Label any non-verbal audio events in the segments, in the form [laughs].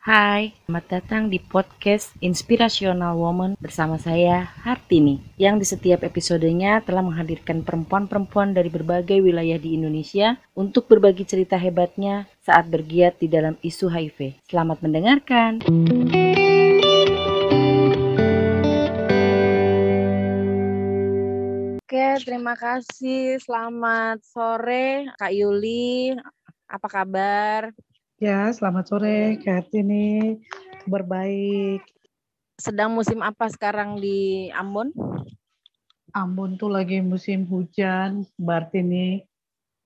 Hai, selamat datang di podcast Inspirational Woman bersama saya Hartini yang di setiap episodenya telah menghadirkan perempuan-perempuan dari berbagai wilayah di Indonesia untuk berbagi cerita hebatnya saat bergiat di dalam isu HIV. Selamat mendengarkan. Oke, terima kasih. Selamat sore Kak Yuli. Apa kabar? Ya, selamat sore Kak Hartini. Kabar baik. Sedang musim apa sekarang di Ambon? Ambon tuh lagi musim hujan, berarti nih.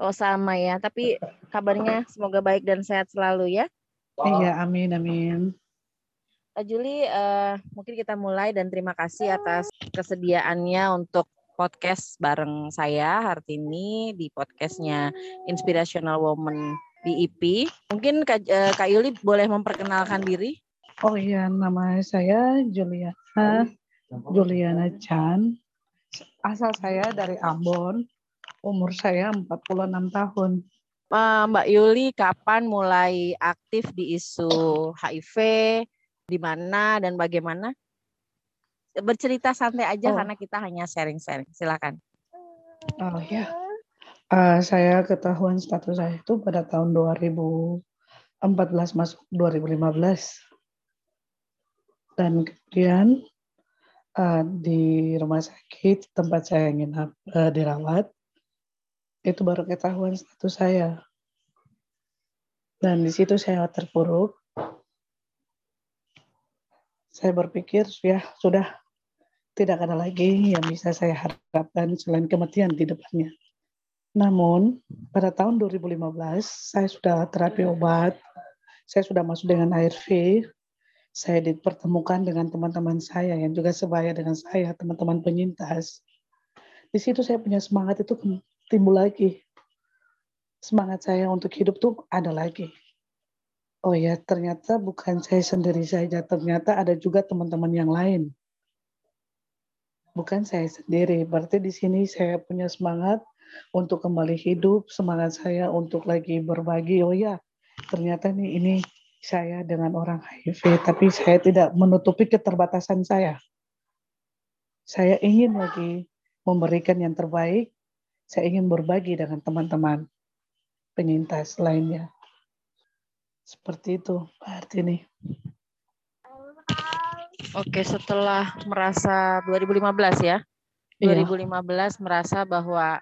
Oh sama ya, tapi kabarnya semoga baik dan sehat selalu ya. Iya, amin, amin. Juli, uh, mungkin kita mulai dan terima kasih atas kesediaannya untuk podcast bareng saya Hartini di podcastnya Inspirational Woman di IP. Mungkin Kak, uh, Kak Yuli boleh memperkenalkan diri? Oh iya, nama saya Juliana, Juliana Chan. Asal saya dari Ambon, umur saya 46 tahun. Uh, Mbak Yuli, kapan mulai aktif di isu HIV, di mana dan bagaimana? Bercerita santai aja oh. karena kita hanya sharing-sharing. Silakan. Oh ya. Uh, saya ketahuan status saya itu pada tahun 2014 masuk 2015. Dan kemudian uh, di rumah sakit tempat saya ingin uh, dirawat itu baru ketahuan status saya. Dan di situ saya terpuruk saya berpikir ya sudah tidak ada lagi yang bisa saya harapkan selain kematian di depannya. Namun pada tahun 2015 saya sudah terapi obat, saya sudah masuk dengan ARV, saya dipertemukan dengan teman-teman saya yang juga sebaya dengan saya, teman-teman penyintas. Di situ saya punya semangat itu timbul lagi. Semangat saya untuk hidup tuh ada lagi oh ya ternyata bukan saya sendiri saja, ternyata ada juga teman-teman yang lain. Bukan saya sendiri, berarti di sini saya punya semangat untuk kembali hidup, semangat saya untuk lagi berbagi. Oh ya, ternyata nih ini saya dengan orang HIV, tapi saya tidak menutupi keterbatasan saya. Saya ingin lagi memberikan yang terbaik, saya ingin berbagi dengan teman-teman penyintas lainnya. Seperti itu, Pak Artini. Oke, setelah merasa 2015 ya. Iya. 2015 merasa bahwa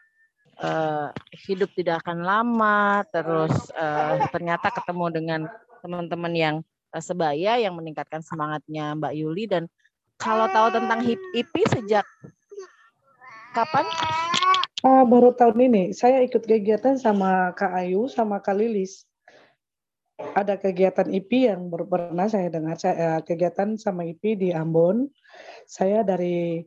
uh, hidup tidak akan lama, terus uh, ternyata ketemu dengan teman-teman yang uh, sebaya yang meningkatkan semangatnya Mbak Yuli dan kalau tahu tentang HIP sejak kapan? Uh, baru tahun ini. Saya ikut kegiatan sama Kak Ayu sama Kak Lilis ada kegiatan IP yang pernah saya dengar saya, eh, kegiatan sama IP di Ambon. Saya dari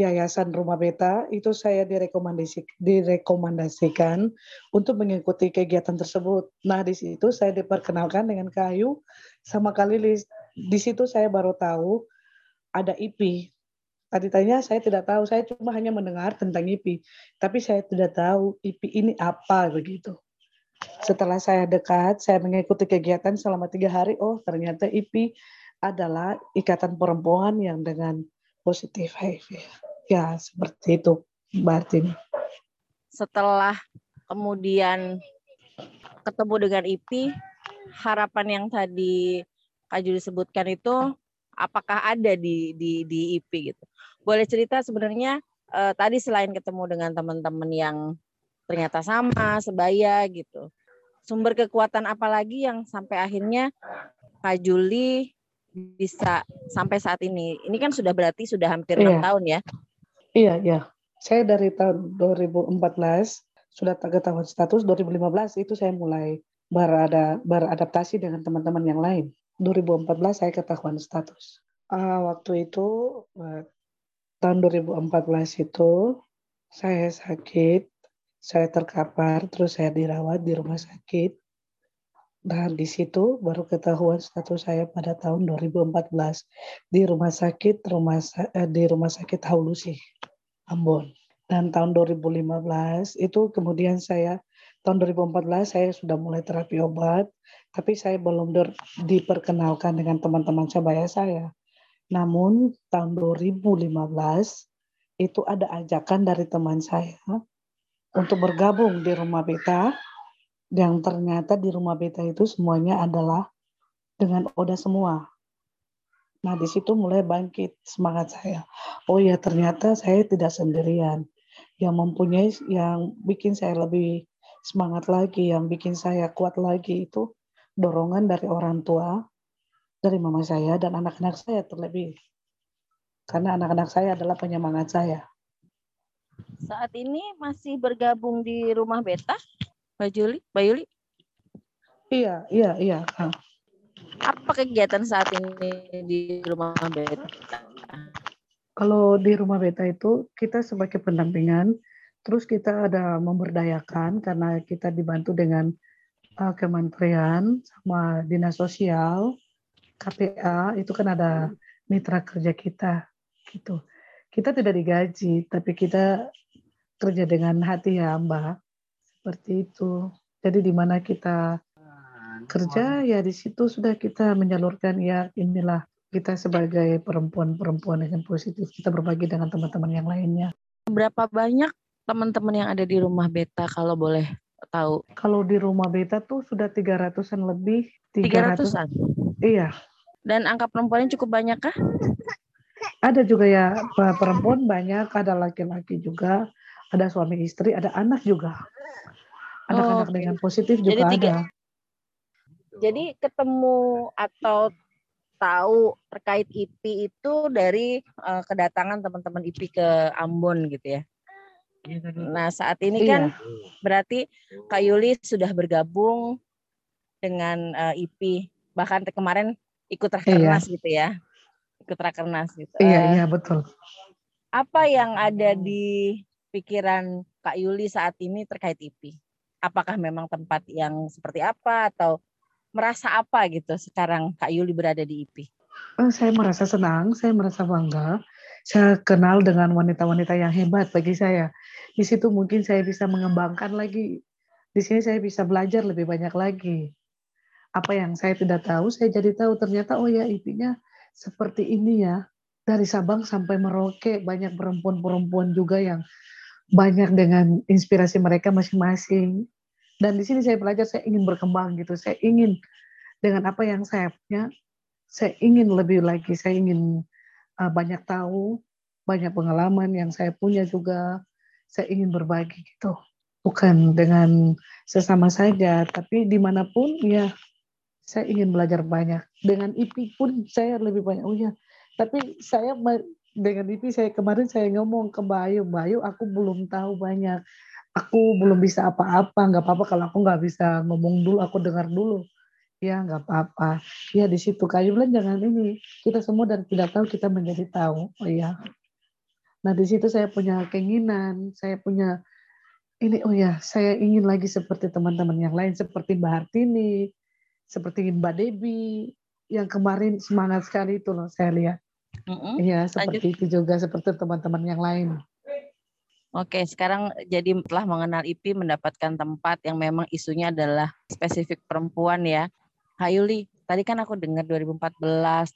Yayasan Rumah Beta itu saya direkomendasi, direkomendasikan untuk mengikuti kegiatan tersebut. Nah di situ saya diperkenalkan dengan Kayu sama Kalilis. Di situ saya baru tahu ada IP. Tadi tanya saya tidak tahu, saya cuma hanya mendengar tentang IP, tapi saya tidak tahu IP ini apa begitu. Setelah saya dekat, saya mengikuti kegiatan selama tiga hari. Oh, ternyata IP adalah ikatan perempuan yang dengan positif HIV. Ya, seperti itu, Mbak Setelah kemudian ketemu dengan IP, harapan yang tadi Kak Juli sebutkan itu apakah ada di di di IP gitu. Boleh cerita sebenarnya eh, tadi selain ketemu dengan teman-teman yang ternyata sama, sebaya gitu. Sumber kekuatan apa lagi yang sampai akhirnya Kak Juli bisa sampai saat ini? Ini kan sudah berarti sudah hampir enam iya. tahun ya? Iya, iya. Saya dari tahun 2014 sudah ketahuan status 2015 itu saya mulai berada beradaptasi dengan teman-teman yang lain. 2014 saya ketahuan status. Uh, waktu itu uh, tahun 2014 itu saya sakit saya terkapar, terus saya dirawat di rumah sakit. Dan di situ baru ketahuan status saya pada tahun 2014 di rumah sakit rumah eh, di rumah sakit Haulusi Ambon. Dan tahun 2015 itu kemudian saya tahun 2014 saya sudah mulai terapi obat. tapi saya belum diperkenalkan dengan teman-teman sebaya saya. Namun tahun 2015 itu ada ajakan dari teman saya untuk bergabung di rumah beta yang ternyata di rumah beta itu semuanya adalah dengan Oda semua. Nah, di situ mulai bangkit semangat saya. Oh ya, ternyata saya tidak sendirian. Yang mempunyai, yang bikin saya lebih semangat lagi, yang bikin saya kuat lagi itu dorongan dari orang tua, dari mama saya, dan anak-anak saya terlebih. Karena anak-anak saya adalah penyemangat saya. Saat ini masih bergabung di rumah beta, Mbak Juli, Mbak Yuli? Iya, iya, iya. Apa kegiatan saat ini di rumah beta? Kalau di rumah beta itu kita sebagai pendampingan, terus kita ada memberdayakan karena kita dibantu dengan uh, kementerian sama dinas sosial, KPA itu kan ada mitra kerja kita gitu. Kita tidak digaji, tapi kita kerja dengan hati ya Mbak. Seperti itu. Jadi di mana kita kerja ya di situ sudah kita menyalurkan ya inilah kita sebagai perempuan-perempuan yang positif kita berbagi dengan teman-teman yang lainnya. Berapa banyak teman-teman yang ada di rumah beta kalau boleh tahu? Kalau di rumah beta tuh sudah 300-an lebih. 300-an? Iya. Dan angka perempuannya cukup banyak kah? Ada juga ya perempuan banyak, ada laki-laki juga, ada suami istri, ada anak juga. Anak-anak oh, dengan positif juga Jadi tiga, ada. Jadi ketemu atau tahu terkait IP itu dari uh, kedatangan teman-teman IP ke Ambon gitu ya. Nah saat ini kan iya. berarti Kak Yuli sudah bergabung dengan uh, eh, IP bahkan kemarin ikut rakernas iya. gitu ya, ikut rakernas gitu. Iya uh, iya betul. Apa yang ada di pikiran Kak Yuli saat ini terkait IP? Apakah memang tempat yang seperti apa atau merasa apa gitu sekarang Kak Yuli berada di IP? Oh, saya merasa senang, saya merasa bangga. Saya kenal dengan wanita-wanita yang hebat bagi saya. Di situ mungkin saya bisa mengembangkan lagi. Di sini saya bisa belajar lebih banyak lagi. Apa yang saya tidak tahu, saya jadi tahu ternyata oh ya IP-nya seperti ini ya. Dari Sabang sampai Merauke banyak perempuan-perempuan juga yang banyak dengan inspirasi mereka masing-masing dan di sini saya belajar, saya ingin berkembang gitu. Saya ingin dengan apa yang saya punya, saya ingin lebih lagi. Saya ingin uh, banyak tahu, banyak pengalaman yang saya punya juga. Saya ingin berbagi gitu. Bukan dengan sesama saja, tapi di mana pun ya saya ingin belajar banyak. Dengan IP pun saya lebih banyak. Oh ya, tapi saya dengan IP saya kemarin saya ngomong ke Bayu, Bayu aku belum tahu banyak. Aku belum bisa apa-apa. Nggak apa-apa kalau aku nggak bisa ngomong dulu aku dengar dulu. Ya nggak apa-apa. Ya di situ. Kayu bilang jangan ini. Kita semua dan tidak tahu kita menjadi tahu. Oh ya nah di situ saya punya keinginan saya punya ini oh ya saya ingin lagi seperti teman-teman yang lain seperti Mbak Hartini seperti Mbak Debi yang kemarin semangat sekali itu loh saya lihat mm -hmm. ya seperti Lanjut. itu juga seperti teman-teman yang lain Oke, sekarang jadi telah mengenal IP mendapatkan tempat yang memang isunya adalah spesifik perempuan ya. Hayuli, tadi kan aku dengar 2014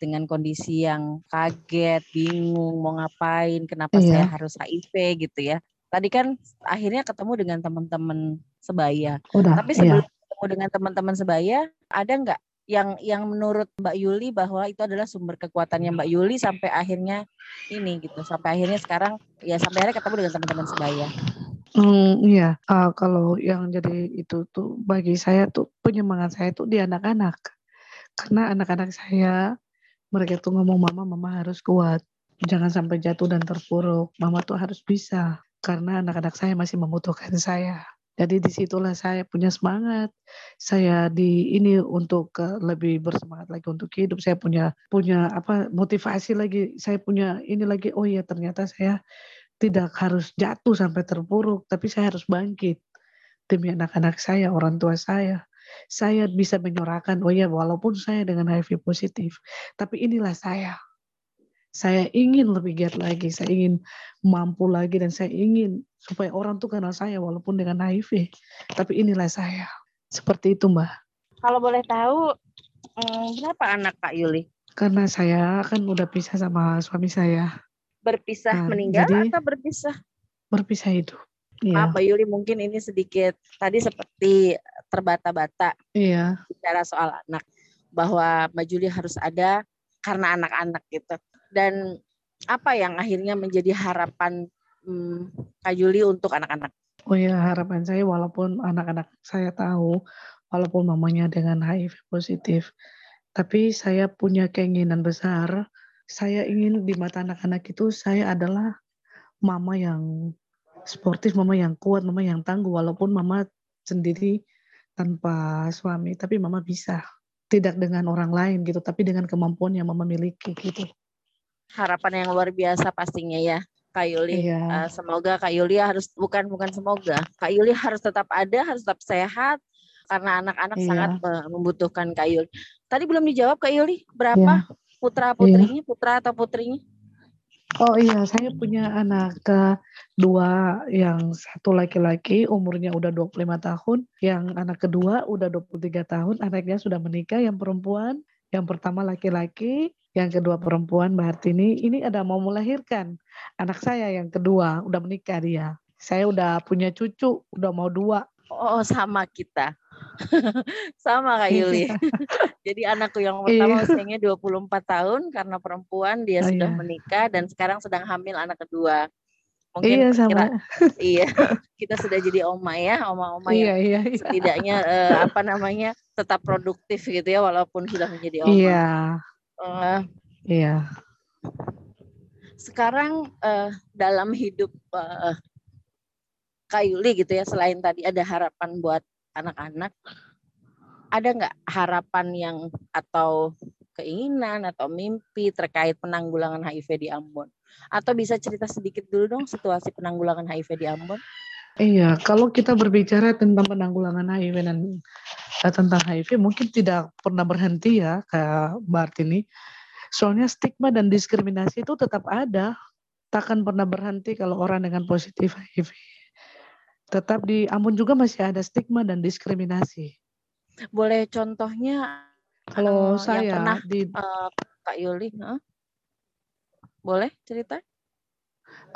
dengan kondisi yang kaget, bingung, mau ngapain, kenapa iya. saya harus HIV gitu ya. Tadi kan akhirnya ketemu dengan teman-teman sebaya. Udah, Tapi sebelum iya. ketemu dengan teman-teman sebaya, ada nggak yang yang menurut Mbak Yuli bahwa itu adalah sumber kekuatannya Mbak Yuli sampai akhirnya ini gitu sampai akhirnya sekarang ya sampai akhirnya ketemu dengan teman-teman sebaya. Hmm, iya, uh, kalau yang jadi itu tuh bagi saya tuh penyemangat saya tuh di anak-anak. Karena anak-anak saya mereka tuh ngomong mama mama harus kuat. Jangan sampai jatuh dan terpuruk. Mama tuh harus bisa karena anak-anak saya masih membutuhkan saya. Jadi di situlah saya punya semangat. Saya di ini untuk uh, lebih bersemangat lagi untuk hidup. Saya punya punya apa motivasi lagi. Saya punya ini lagi. Oh ya ternyata saya tidak harus jatuh sampai terpuruk, tapi saya harus bangkit demi anak-anak saya, orang tua saya. Saya bisa menyuarakan, oh ya walaupun saya dengan HIV positif, tapi inilah saya saya ingin lebih giat lagi, saya ingin mampu lagi dan saya ingin supaya orang tuh kenal saya walaupun dengan HIV. Tapi inilah saya. Seperti itu, Mbak. Kalau boleh tahu, hmm, berapa anak Kak Yuli? Karena saya kan udah pisah sama suami saya. Berpisah Nah, meninggal jadi atau berpisah? berpisah itu. Maaf Iya, Mbak Yuli, mungkin ini sedikit tadi seperti terbata-bata iya, bicara soal anak bahwa Mbak Juli harus ada karena anak-anak gitu. Dan apa yang akhirnya menjadi harapan hmm, Kak Juli untuk anak-anak? Oh ya, harapan saya walaupun anak-anak saya tahu, walaupun mamanya dengan HIV positif, tapi saya punya keinginan besar. Saya ingin di mata anak-anak itu saya adalah mama yang sportif, mama yang kuat, mama yang tangguh. Walaupun mama sendiri tanpa suami, tapi mama bisa. Tidak dengan orang lain gitu, tapi dengan kemampuan yang mama miliki gitu. Harapan yang luar biasa pastinya ya. Kak Yuli, Iya, Eh, semoga Kak Yuli harus bukan bukan semoga, Kak Yuli harus tetap ada, harus tetap sehat karena anak-anak Iya. sangat me- membutuhkan Kak Yuli. Tadi belum dijawab Kak Yuli, iya. berapa putra putrinya, putra atau putrinya? Oh iya, saya punya anak kedua yang satu laki-laki umurnya udah 25 tahun, yang anak kedua udah 23 tahun, anaknya sudah menikah yang perempuan, yang pertama laki-laki, yang kedua perempuan Mbak Hartini. Ini ada mau melahirkan. Anak saya yang kedua udah menikah dia. Saya udah punya cucu, udah mau dua. Oh, sama kita. [laughs] sama Kak [laughs] Yuli. Iya, [laughs] Jadi anakku yang pertama iya, usianya 24 tahun karena perempuan dia oh sudah iya, menikah dan sekarang sedang hamil anak kedua. Mungkin iya kira sama, iya [laughs] kita sudah jadi oma ya, oma-oma yang iya iya iya, setidaknya eh, apa namanya tetap produktif gitu ya walaupun sudah menjadi oma. iya, Eh, iya. sekarang eh, dalam hidup eh, Kak Yuli gitu ya selain tadi ada harapan buat anak-anak, ada nggak harapan yang atau keinginan atau mimpi terkait penanggulangan HIV di Ambon? Atau bisa cerita sedikit dulu dong situasi penanggulangan HIV di Ambon? Iya, kalau kita berbicara tentang penanggulangan HIV dan eh, tentang HIV mungkin tidak pernah berhenti ya kayak Mbak Artini. Soalnya stigma dan diskriminasi itu tetap ada. Takkan pernah berhenti kalau orang dengan positif HIV. Tetap di Ambon juga masih ada stigma dan diskriminasi. Boleh contohnya Kalau yang saya pernah di eh, Kak Yuli, eh? boleh cerita?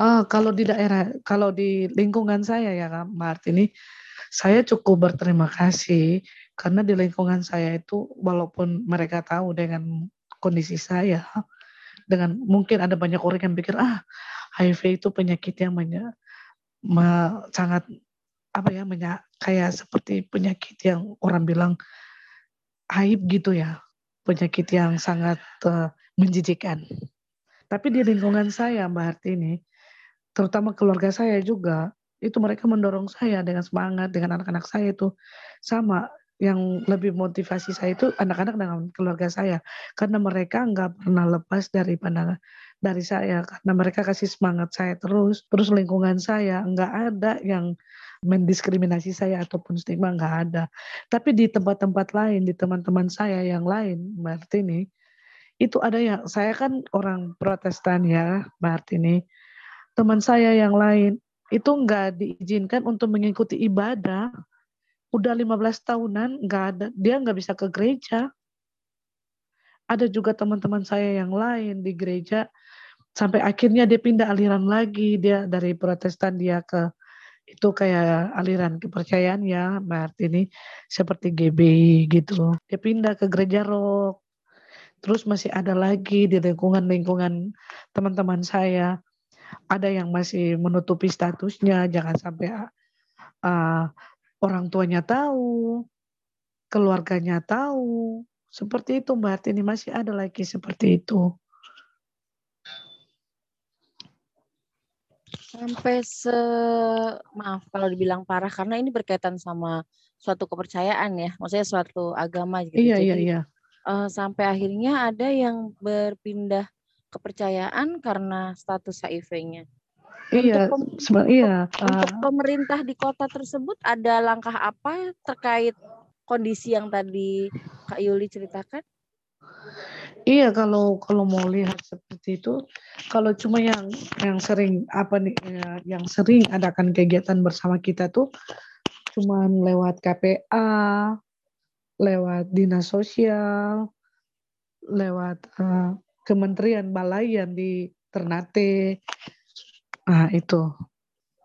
ah, kalau di daerah, kalau di lingkungan saya ya Kak Mbak Artini, saya cukup berterima kasih karena di lingkungan saya itu walaupun mereka tahu dengan kondisi saya, dengan mungkin ada banyak orang yang pikir ah HIV itu penyakit yang me- sangat apa ya menya- kayak seperti penyakit yang orang bilang aib gitu ya, penyakit yang sangat eh, menjijikkan. Tapi di lingkungan saya Mbak Hartini, terutama keluarga saya juga, itu mereka mendorong saya dengan semangat, dengan anak-anak saya itu sama. Yang lebih motivasi saya itu anak-anak dengan keluarga saya, karena mereka nggak pernah lepas dari pandangan dari saya, karena mereka kasih semangat saya terus, terus lingkungan saya nggak ada yang mendiskriminasi saya ataupun stigma nggak ada. Tapi di tempat-tempat lain, di teman-teman saya yang lain, Mbak Artini, itu ada yang saya kan orang Protestan ya, Mbak Artini. Teman saya yang lain itu nggak diizinkan untuk mengikuti ibadah. Udah 15 tahunan nggak ada, dia nggak bisa ke gereja. Ada juga teman-teman saya yang lain di gereja sampai akhirnya dia pindah aliran lagi, dia dari Protestan dia ke itu kayak aliran kepercayaan ya, Mbak Artini seperti GBI gitu. Dia pindah ke gereja rock. Terus masih ada lagi di lingkungan-lingkungan teman-teman saya ada yang masih menutupi statusnya, jangan sampai uh, orang tuanya tahu, keluarganya tahu. Seperti itu Mbak Artini masih ada lagi seperti itu. Sampai se maaf kalau dibilang parah karena ini berkaitan sama suatu kepercayaan ya, maksudnya suatu agama gitu. Iya iya Jadi iya. eh, sampai akhirnya ada yang berpindah kepercayaan karena status HIV-nya. Untuk Iya, seba- iya. untuk uh, pemerintah di kota tersebut ada langkah apa terkait kondisi yang tadi Kak Yuli ceritakan? Iya kalau kalau mau lihat seperti itu, kalau cuma yang yang sering apa nih ya, yang sering adakan kegiatan bersama kita tuh cuman lewat KPA, lewat dinas sosial, lewat uh, kementerian balayan di Ternate. Nah, itu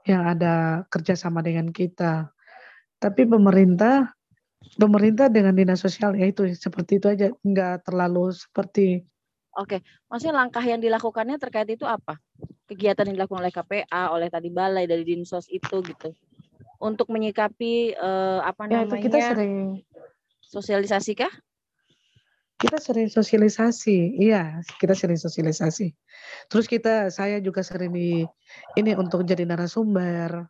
yang ada kerjasama dengan kita. Tapi pemerintah, pemerintah dengan dinas sosial ya itu seperti itu aja, nggak terlalu seperti. Oke, maksudnya langkah yang dilakukannya terkait itu apa? Kegiatan yang dilakukan oleh KPA, oleh tadi balai dari dinsos itu gitu, untuk menyikapi eh, apa namanya? Ya, itu kita sering sosialisasi kah? Kita sering sosialisasi, iya, kita sering sosialisasi. Terus kita, saya juga sering di ini untuk jadi narasumber.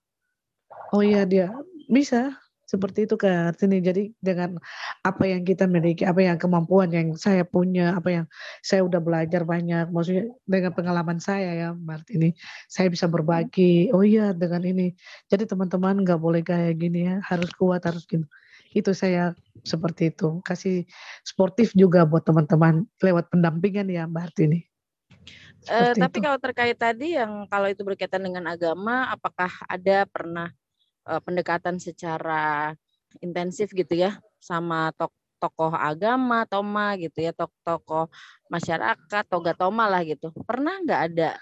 Oh iya dia bisa seperti itu kan sini. Jadi dengan apa yang kita miliki, apa yang kemampuan yang saya punya, apa yang saya udah belajar banyak, maksudnya dengan pengalaman saya ya, berarti ini saya bisa berbagi. Oh iya dengan ini. Jadi teman-teman nggak boleh kayak gini ya, harus kuat, harus gitu itu saya seperti itu kasih sportif juga buat teman-teman lewat pendampingan ya Mbak Artini. Uh, tapi itu. kalau terkait tadi yang kalau itu berkaitan dengan agama, apakah ada pernah uh, pendekatan secara intensif gitu ya sama tok tokoh agama, toma gitu ya, tok tokoh masyarakat, toga toma lah gitu. Pernah nggak ada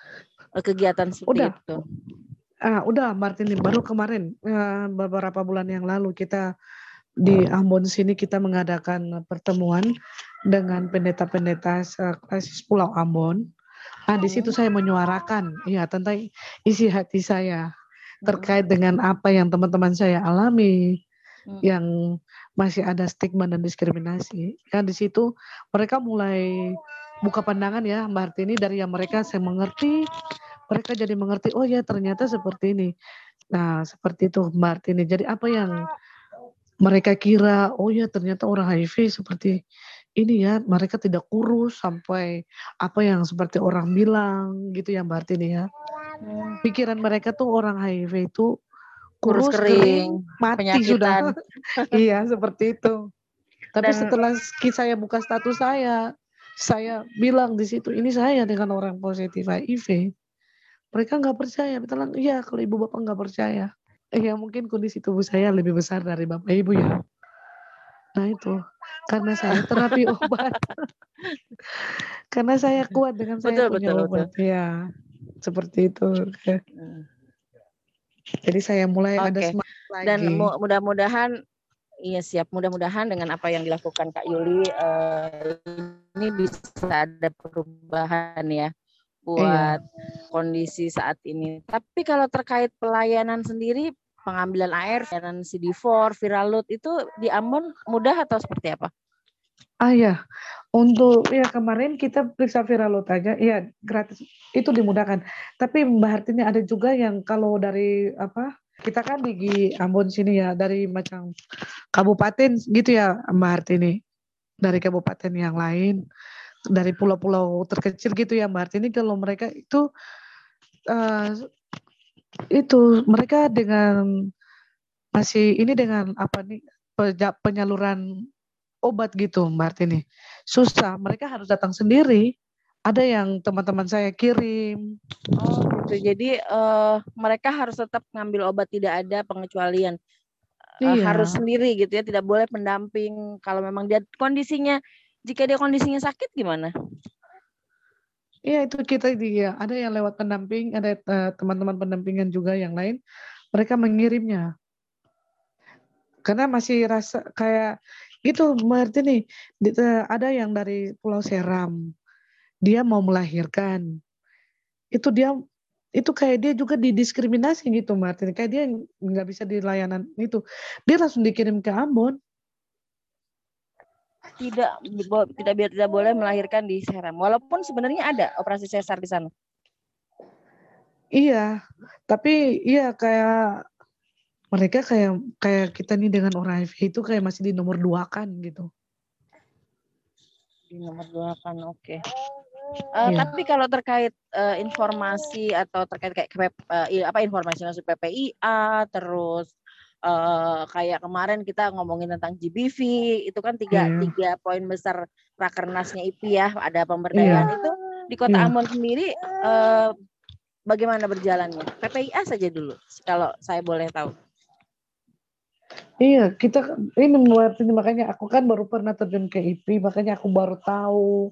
uh, kegiatan seperti udah. itu? Ah, udah Martini baru kemarin uh, beberapa bulan yang lalu kita di Ambon sini kita mengadakan pertemuan dengan pendeta-pendeta sekresis Pulau Ambon. Nah, di situ saya menyuarakan ya tentang isi hati saya terkait dengan apa yang teman-teman saya alami hmm. yang masih ada stigma dan diskriminasi. Ya di situ mereka mulai buka pandangan ya Mbak Hartini dari yang mereka saya mengerti mereka jadi mengerti oh ya ternyata seperti ini. Nah, seperti itu Mbak Hartini. Jadi apa yang mereka kira oh ya ternyata orang HIV seperti ini ya mereka tidak kurus sampai apa yang seperti orang bilang gitu ya Mbak Artini ya. Pikiran mereka tuh orang HIV itu kurus, kurus kering, kering mati penyakitan. sudah [laughs] iya seperti itu tapi Dan, setelah saya buka status saya saya bilang di situ ini saya dengan orang positif HIV mereka nggak percaya betul iya kalau ibu bapak nggak percaya ya mungkin kondisi tubuh saya lebih besar dari bapak ibu ya. Nah itu karena saya terapi [laughs] obat. [laughs] karena saya kuat dengan saya betul, punya betul, obat. Betul. Ya seperti itu. Hmm. Jadi saya mulai okay. ada semangat lagi. Dan mudah-mudahan Iya siap. Mudah-mudahan dengan apa yang dilakukan Kak Yuli uh, ini bisa ada perubahan ya buat iya. kondisi saat ini. Tapi kalau terkait pelayanan sendiri, pengambilan air, pelayanan CD4, viral load itu di Ambon mudah atau seperti apa? Ah ya, untuk ya kemarin kita periksa viral load aja, ya gratis. Itu dimudahkan. Tapi Mbak Hartini ada juga yang kalau dari apa kita kan di Ambon sini ya dari macam kabupaten gitu ya Mbak Hartini. Dari kabupaten yang lain dari pulau-pulau terkecil gitu ya Mbak Artini kalau mereka itu uh, itu mereka dengan masih ini dengan apa nih penyaluran obat gitu Mbak Artini. Susah mereka harus datang sendiri. Ada yang teman-teman saya kirim. Oh gitu. Jadi uh, mereka harus tetap ngambil obat tidak ada pengecualian. Uh, iya. harus sendiri gitu ya tidak boleh pendamping. Kalau memang dia kondisinya jika dia kondisinya sakit gimana? Iya itu kita dia ada yang lewat pendamping, ada uh, teman-teman pendampingan juga yang lain, mereka mengirimnya. Karena masih rasa kayak gitu, berarti nih. Uh, ada yang dari Pulau Seram, dia mau melahirkan, itu dia itu kayak dia juga didiskriminasi gitu Martin, kayak dia nggak bisa di layanan itu, dia langsung dikirim ke Ambon. Tidak tidak biar tidak boleh melahirkan di Seram. Walaupun sebenarnya ada operasi sesar di sana. Iya, tapi iya kayak mereka kayak kayak kita nih dengan orang HIV itu kayak masih di nomor dua kan gitu. Di nomor dua kan, oke. Okay. Uh, eh, iya. Tapi kalau terkait uh, informasi atau terkait kayak uh, apa informasi masuk PPIA, terus uh, kayak kemarin kita ngomongin tentang GBV itu kan tiga yeah. tiga poin besar rakernasnya IP ya ada pemberdayaan yeah. itu di kota yeah. Ambon sendiri uh, bagaimana berjalannya PPIA saja dulu kalau saya boleh tahu Iya, kita ini ini makanya aku kan baru pernah terjun ke IP, makanya aku baru tahu.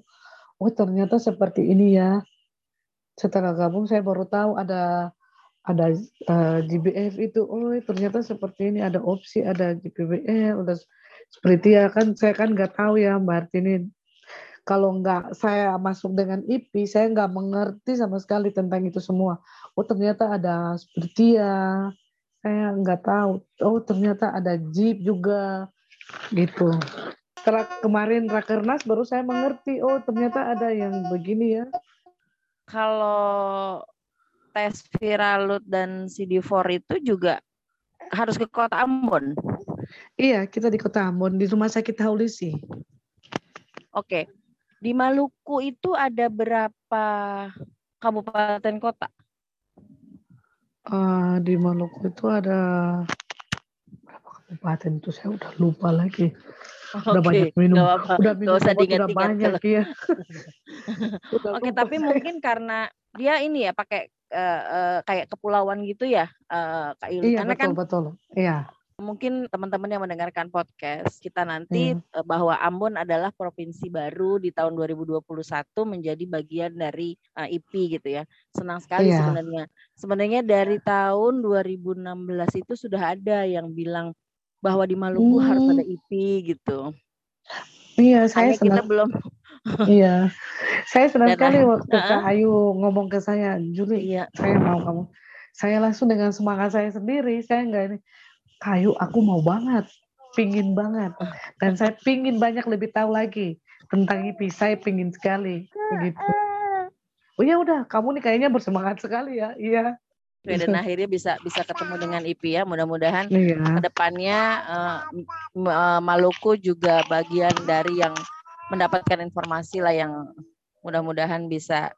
Oh, ternyata seperti ini ya. Setelah gabung saya baru tahu ada ada uh, eh, GBF itu. Oh, ternyata seperti ini ada opsi, ada GPBL, udah seperti ya kan saya kan nggak tahu ya Mbak ini kalau nggak saya masuk dengan IP, saya nggak mengerti sama sekali tentang itu semua. Oh ternyata ada seperti ya, saya nggak tahu. Oh ternyata ada Jeep juga, gitu. Setelah kemarin Rakernas baru saya mengerti, oh ternyata ada yang begini ya. Kalau tes Viralut dan CD4 itu juga harus ke kota Ambon. Iya, kita di kota Ambon, di rumah sakit Haulisi. Oke, di Maluku itu ada berapa kabupaten kota? Uh, di Maluku itu ada berapa kabupaten itu saya udah lupa lagi. Okay. Udah banyak minum, apa. udah minum usah udah banyak kalau... [laughs] ya. Oke, okay, tapi saya. mungkin karena dia ini ya pakai uh, uh, kayak kepulauan gitu ya, uh, Kak Yuli. Iya, Karena betul, kan betul. Iya mungkin teman-teman yang mendengarkan podcast kita nanti hmm. bahwa Ambon adalah provinsi baru di tahun 2021 menjadi bagian dari uh, IP gitu ya. Senang sekali yeah. sebenarnya. Sebenarnya dari tahun 2016 itu sudah ada yang bilang bahwa di Maluku hmm. harus ada IP gitu. Iya, saya Hanya senang. kita belum [laughs] Iya. Saya senang sekali waktu uh, Kak Ayu ngomong ke saya, Juli, iya. saya mau kamu. Saya langsung dengan semangat saya sendiri, saya enggak ini kayu aku mau banget, pingin banget. Dan saya pingin banyak lebih tahu lagi tentang IP. Saya pingin sekali, begitu. Oh ya udah, kamu nih kayaknya bersemangat sekali ya. Iya. dan akhirnya bisa bisa ketemu dengan IP ya. Mudah-mudahan iya. ke depannya uh, Maluku juga bagian dari yang mendapatkan informasi lah yang mudah-mudahan bisa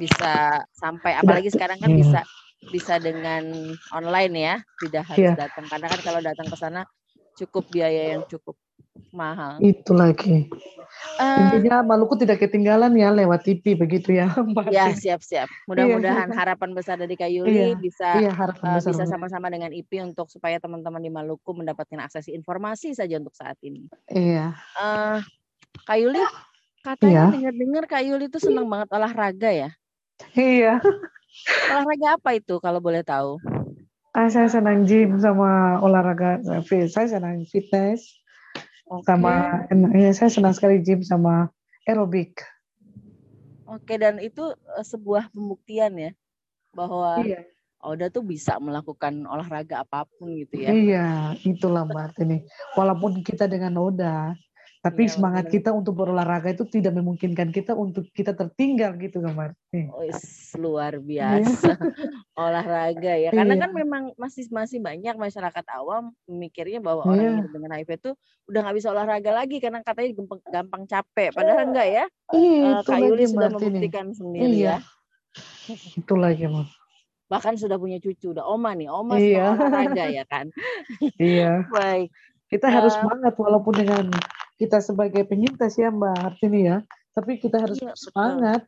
bisa sampai apalagi sekarang kan iya. bisa bisa dengan online ya, tidak harus yeah. datang. Karena kan kalau datang ke sana cukup biaya yang cukup mahal. Itu lagi. Uh, Intinya Maluku tidak ketinggalan ya lewat TV begitu ya. [laughs] Mbak. Ya siap-siap. Mudah-mudahan iya, harapan besar dari Kayuli iya, bisa iya, uh, bisa sama-sama dengan IP untuk supaya teman-teman di Maluku mendapatkan akses informasi saja untuk saat ini. Iya. Uh, Kayuli katanya iya. dengar-dengar Kayuli itu senang banget olahraga ya. Iya. Olahraga apa itu kalau boleh tahu? Ah, saya senang gym sama olahraga. Saya senang fitness. Okay. Sama ya, saya senang sekali gym sama aerobik. Oke, dan itu eh, sebuah pembuktian ya bahwa iya. Oda tuh bisa melakukan olahraga apa pun gitu ya. Iya, itulah Mbak ini. Walaupun kita dengan Oda, tapi ya, semangat bener. kita untuk berolahraga itu tidak memungkinkan kita untuk kita tertinggal gitu kan Marti. Oh, luar iya. biasa [laughs] olahraga ya. Karena iya. kan memang masih masih banyak masyarakat awam mikirnya bahwa orang iya. dengan HIV itu udah nggak bisa olahraga lagi karena katanya gampang, gampang capek. Padahal enggak ya. Iya, uh, Kak Yuli sudah membuktikan sendiri iya. ya. Itu lagi Mas. Bahkan sudah punya cucu, udah oma nih, oma iya. olahraga ya kan. iya. [laughs] Baik. Kita uh, harus semangat walaupun dengan kita sebagai penyintas ya Mbak Hartini ya, tapi kita harus iya, semangat.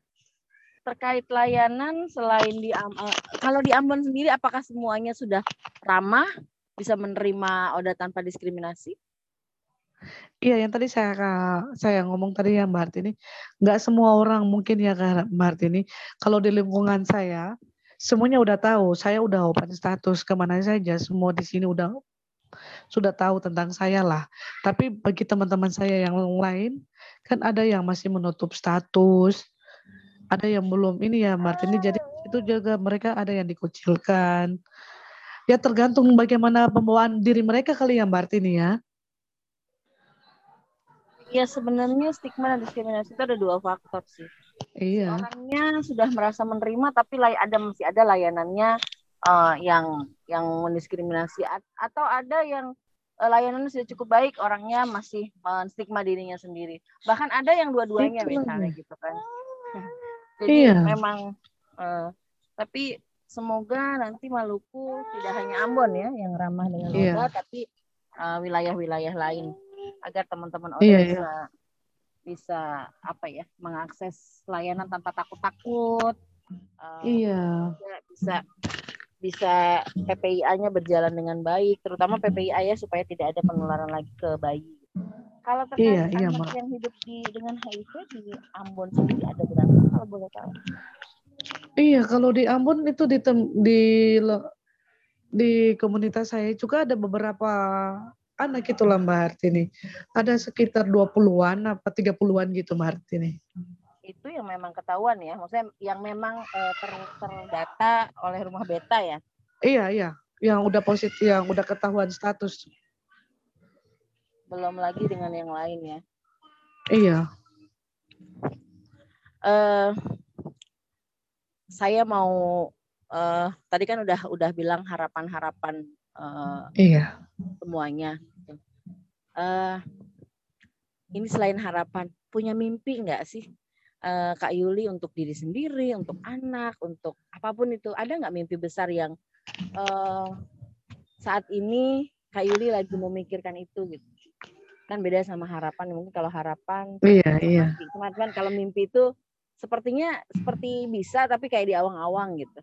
Terkait layanan selain di uh, kalau di Ambon sendiri apakah semuanya sudah ramah bisa menerima oda tanpa diskriminasi? Iya, yang tadi saya saya ngomong tadi ya Mbak Hartini, nggak semua orang mungkin ya Mbak Hartini. Kalau di lingkungan saya, semuanya udah tahu, saya udah open status ke mana saja, semua di sini udah sudah tahu tentang saya lah. Tapi bagi teman-teman saya yang lain, kan ada yang masih menutup status, ada yang belum ini ya Martini. Jadi itu juga mereka ada yang dikucilkan. Ya tergantung bagaimana pembawaan diri mereka kali ya Martini ya. Ya sebenarnya stigma dan diskriminasi itu ada dua faktor sih. Iya. Orangnya sudah merasa menerima tapi ada masih ada layanannya uh, yang yang mendiskriminasi atau ada yang uh, layanannya sudah cukup baik orangnya masih menstigma dirinya sendiri. Bahkan ada yang dua-duanya misalnya gitu kan. Jadi iya. memang uh, tapi semoga nanti Maluku tidak hanya Ambon ya yang ramah dengan iya. tapi wilayah-wilayah uh, lain. Agar teman-teman orang iya, bisa iya. bisa apa ya mengakses layanan tanpa takut-takut. Uh, iya. bisa bisa PPIA-nya berjalan dengan baik, terutama PPIA ya supaya tidak ada penularan lagi ke bayi. Kalau terkait iya, iya, anak yang hidup di dengan HIV di Ambon sendiri ada berapa kalau boleh tahu? Iya, kalau di Ambon itu di di di komunitas saya juga ada beberapa anak itu lah Mbak Hartini. Ada sekitar 20-an apa 30-an gitu Mbak Hartini. Itu yang memang ketahuan ya, maksudnya yang memang eh, ter, terdata oleh rumah beta ya? Iya, iya. Yang udah positif, yang udah ketahuan status belum lagi dengan yang lain ya. Iya. Uh, saya mau uh, tadi kan udah udah bilang harapan-harapan uh, iya. semuanya. Uh, ini selain harapan, punya mimpi nggak sih uh, Kak Yuli untuk diri sendiri, untuk anak, untuk apa pun itu? Ada nggak mimpi besar yang uh, saat ini Kak Yuli lagi memikirkan itu gitu? kan beda sama harapan mungkin kalau harapan iya iya cuma kan kalau mimpi itu sepertinya seperti bisa tapi kayak di awang-awang gitu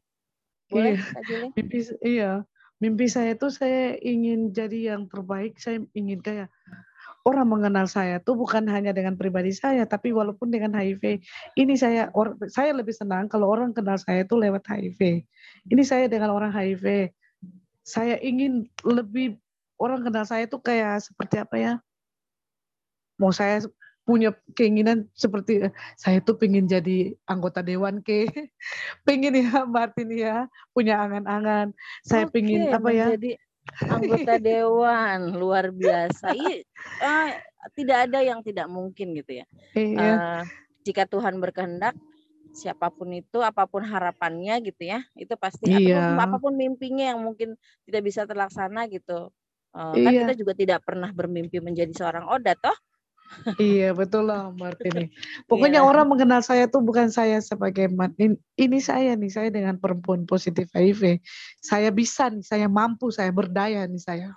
boleh iya. mimpi iya mimpi saya tuh saya ingin jadi yang terbaik saya ingin kayak orang mengenal saya tuh bukan hanya dengan pribadi saya tapi walaupun dengan HIV. Ini saya or, saya lebih senang kalau orang kenal saya tuh lewat HIV. Ini saya dengan orang HIV. Saya ingin lebih orang kenal saya tuh kayak seperti apa ya? Mau saya punya keinginan seperti saya tuh pengen jadi anggota dewan ke [laughs] pengen ya Martin ya punya angan-angan. Saya Oke, pengen apa ya? jadi anggota [laughs] dewan luar biasa Iya, uh, tidak ada yang tidak mungkin gitu ya iya. uh, jika Tuhan berkehendak siapa pun itu apa pun harapannya gitu ya itu pasti iya. apa pun, apa pun mimpinya yang mungkin tidak bisa terlaksana gitu uh, iya. kan kita juga tidak pernah bermimpi menjadi seorang oda toh iya betul lah Martini. [laughs] Pokoknya yeah. orang mengenal saya tuh bukan saya sebagai Martin. Ini saya nih, saya dengan perempuan positif HIV. Saya bisa nih, saya mampu, saya berdaya nih saya.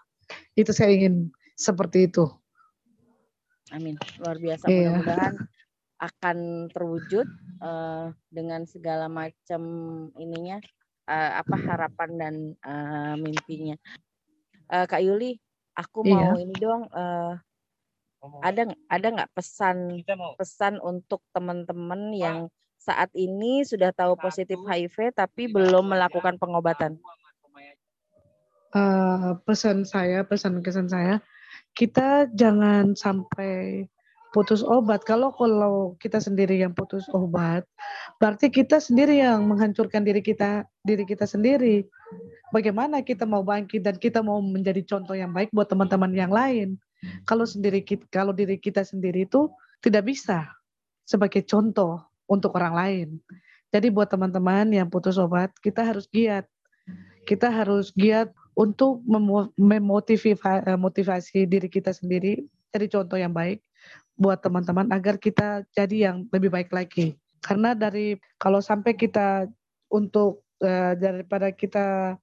Itu saya ingin seperti itu. Amin. Luar biasa. Yeah. Mudah-mudahan akan terwujud uh, dengan segala macam ininya uh, apa harapan dan uh, mimpinya. Uh, Kak Yuli, aku iya. mau ini dong uh, ada ada nggak pesan pesan untuk teman-teman yang saat ini sudah tahu positif HIV tapi belum melakukan pengobatan? Uh, pesan saya, pesan kesan saya, kita jangan sampai putus obat. Kalau kalau kita sendiri yang putus obat, berarti kita sendiri yang menghancurkan diri kita diri kita sendiri. Bagaimana kita mau bangkit dan kita mau menjadi contoh yang baik buat teman-teman yang lain? Kalau sendiri kalau diri kita sendiri itu tidak bisa sebagai contoh untuk orang lain. Jadi buat teman-teman yang putus obat, kita harus giat. Kita harus giat untuk memotivasi diri kita sendiri jadi contoh yang baik buat teman-teman agar kita jadi yang lebih baik lagi. Karena dari kalau sampai kita untuk uh, daripada kita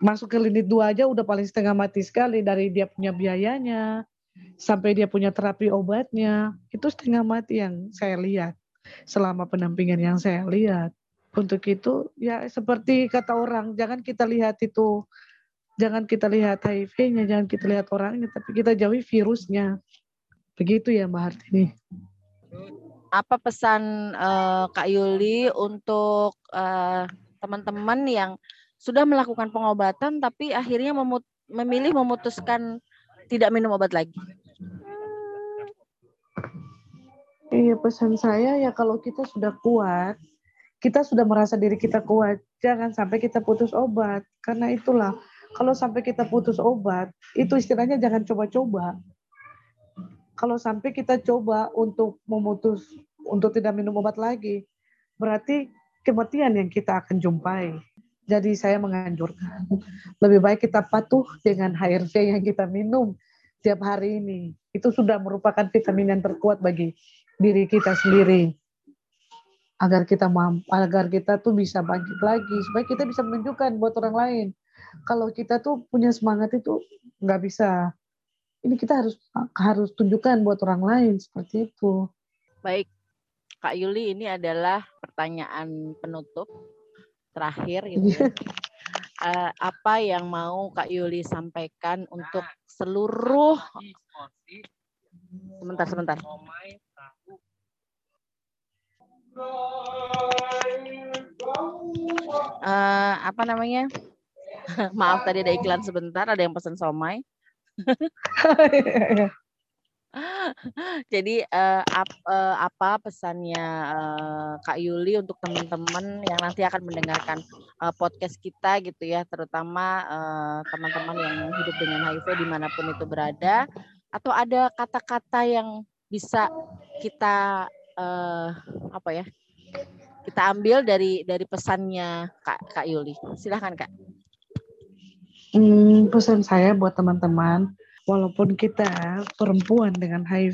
masuk ke lini dua aja udah paling setengah mati sekali dari dia punya biayanya sampai dia punya terapi obatnya. Itu setengah mati yang saya lihat selama pendampingan yang saya lihat. Untuk itu ya seperti kata orang jangan kita lihat itu jangan kita lihat HIV-nya jangan kita lihat orangnya tapi kita jauhi virusnya. Begitu ya Mbak Hartini. Apa pesan uh, Kak Yuli untuk uh, teman-teman yang sudah melakukan pengobatan tapi akhirnya memut memilih memutuskan tidak minum obat lagi. Iya pesan saya ya kalau kita sudah kuat, kita sudah merasa diri kita kuat, jangan sampai kita putus obat. Karena itulah kalau sampai kita putus obat, itu istilahnya jangan coba-coba. Kalau sampai kita coba untuk memutus untuk tidak minum obat lagi, berarti kematian yang kita akan jumpai. Jadi saya menganjurkan lebih baik kita patuh dengan HRV yang kita minum tiap hari ini. Itu sudah merupakan vitamin yang terkuat bagi diri kita sendiri. Agar kita mampu, agar kita tuh bisa bangkit lagi, supaya kita bisa menunjukkan buat orang lain. Kalau kita tuh punya semangat itu nggak bisa. Ini kita harus harus tunjukkan buat orang lain seperti itu. Baik, Kak Yuli, ini adalah pertanyaan penutup terakhir gitu. Uh, apa yang mau Kak Yuli sampaikan untuk seluruh sebentar sebentar. Uh, apa namanya? [laughs] Maaf tadi ada iklan sebentar ada yang pesan somai [laughs] Jadi uh, ap, uh, apa pesannya uh, Kak Yuli untuk teman-teman yang nanti akan mendengarkan uh, podcast kita gitu ya, terutama teman-teman uh, yang hidup dengan HIV di mana pun itu berada, atau ada kata-kata yang bisa kita uh, apa ya kita ambil dari dari pesannya Kak Kak Yuli. Silahkan Kak. Hmm, pesan saya buat teman-teman walaupun kita perempuan dengan HIV,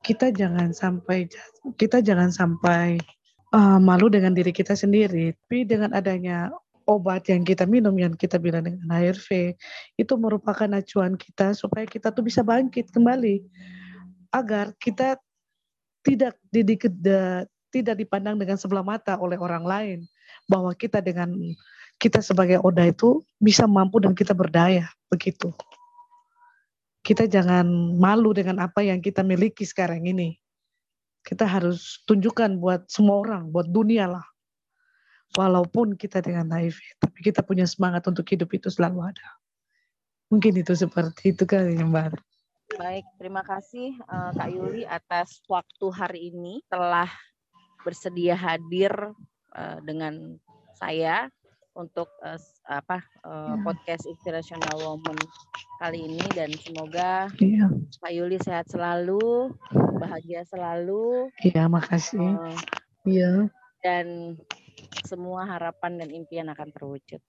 kita jangan sampai kita jangan sampai uh, malu dengan diri kita sendiri. Tapi dengan adanya obat yang kita minum yang kita bilang dengan HIV itu merupakan acuan kita supaya kita tuh bisa bangkit kembali. Agar kita tidak didik, tidak dipandang dengan sebelah mata oleh orang lain. Bahwa kita dengan kita sebagai Oda itu bisa mampu dan kita berdaya begitu kita jangan malu dengan apa yang kita miliki sekarang ini. Kita harus tunjukkan buat semua orang, buat dunia lah. Walaupun kita dengan HIV, tapi kita punya semangat untuk hidup itu selalu ada. Mungkin itu seperti itu kali ya Mbak. Baik, terima kasih uh, Kak Yuli atas waktu hari ini telah bersedia hadir uh, dengan saya untuk uh, apa uh, podcast inspirational woman kali ini dan semoga yeah. Pak Yuli sehat selalu, bahagia selalu. Iya, makasih. Uh, iya. Dan semua harapan dan impian akan terwujud.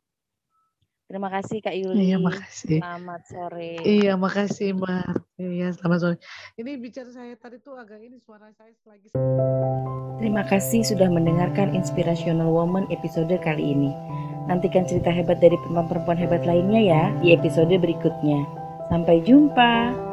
Terima kasih Kak Yuli. Iya, makasih. Selamat sore. Iya, makasih Mbak. Iya, selamat sore. Ini bicara saya tadi tuh agak ini suara saya lagi. Terima kasih sudah mendengarkan Inspirational Woman episode kali ini. Nantikan cerita hebat dari perempuan-perempuan hebat lainnya ya di episode berikutnya. Sampai jumpa.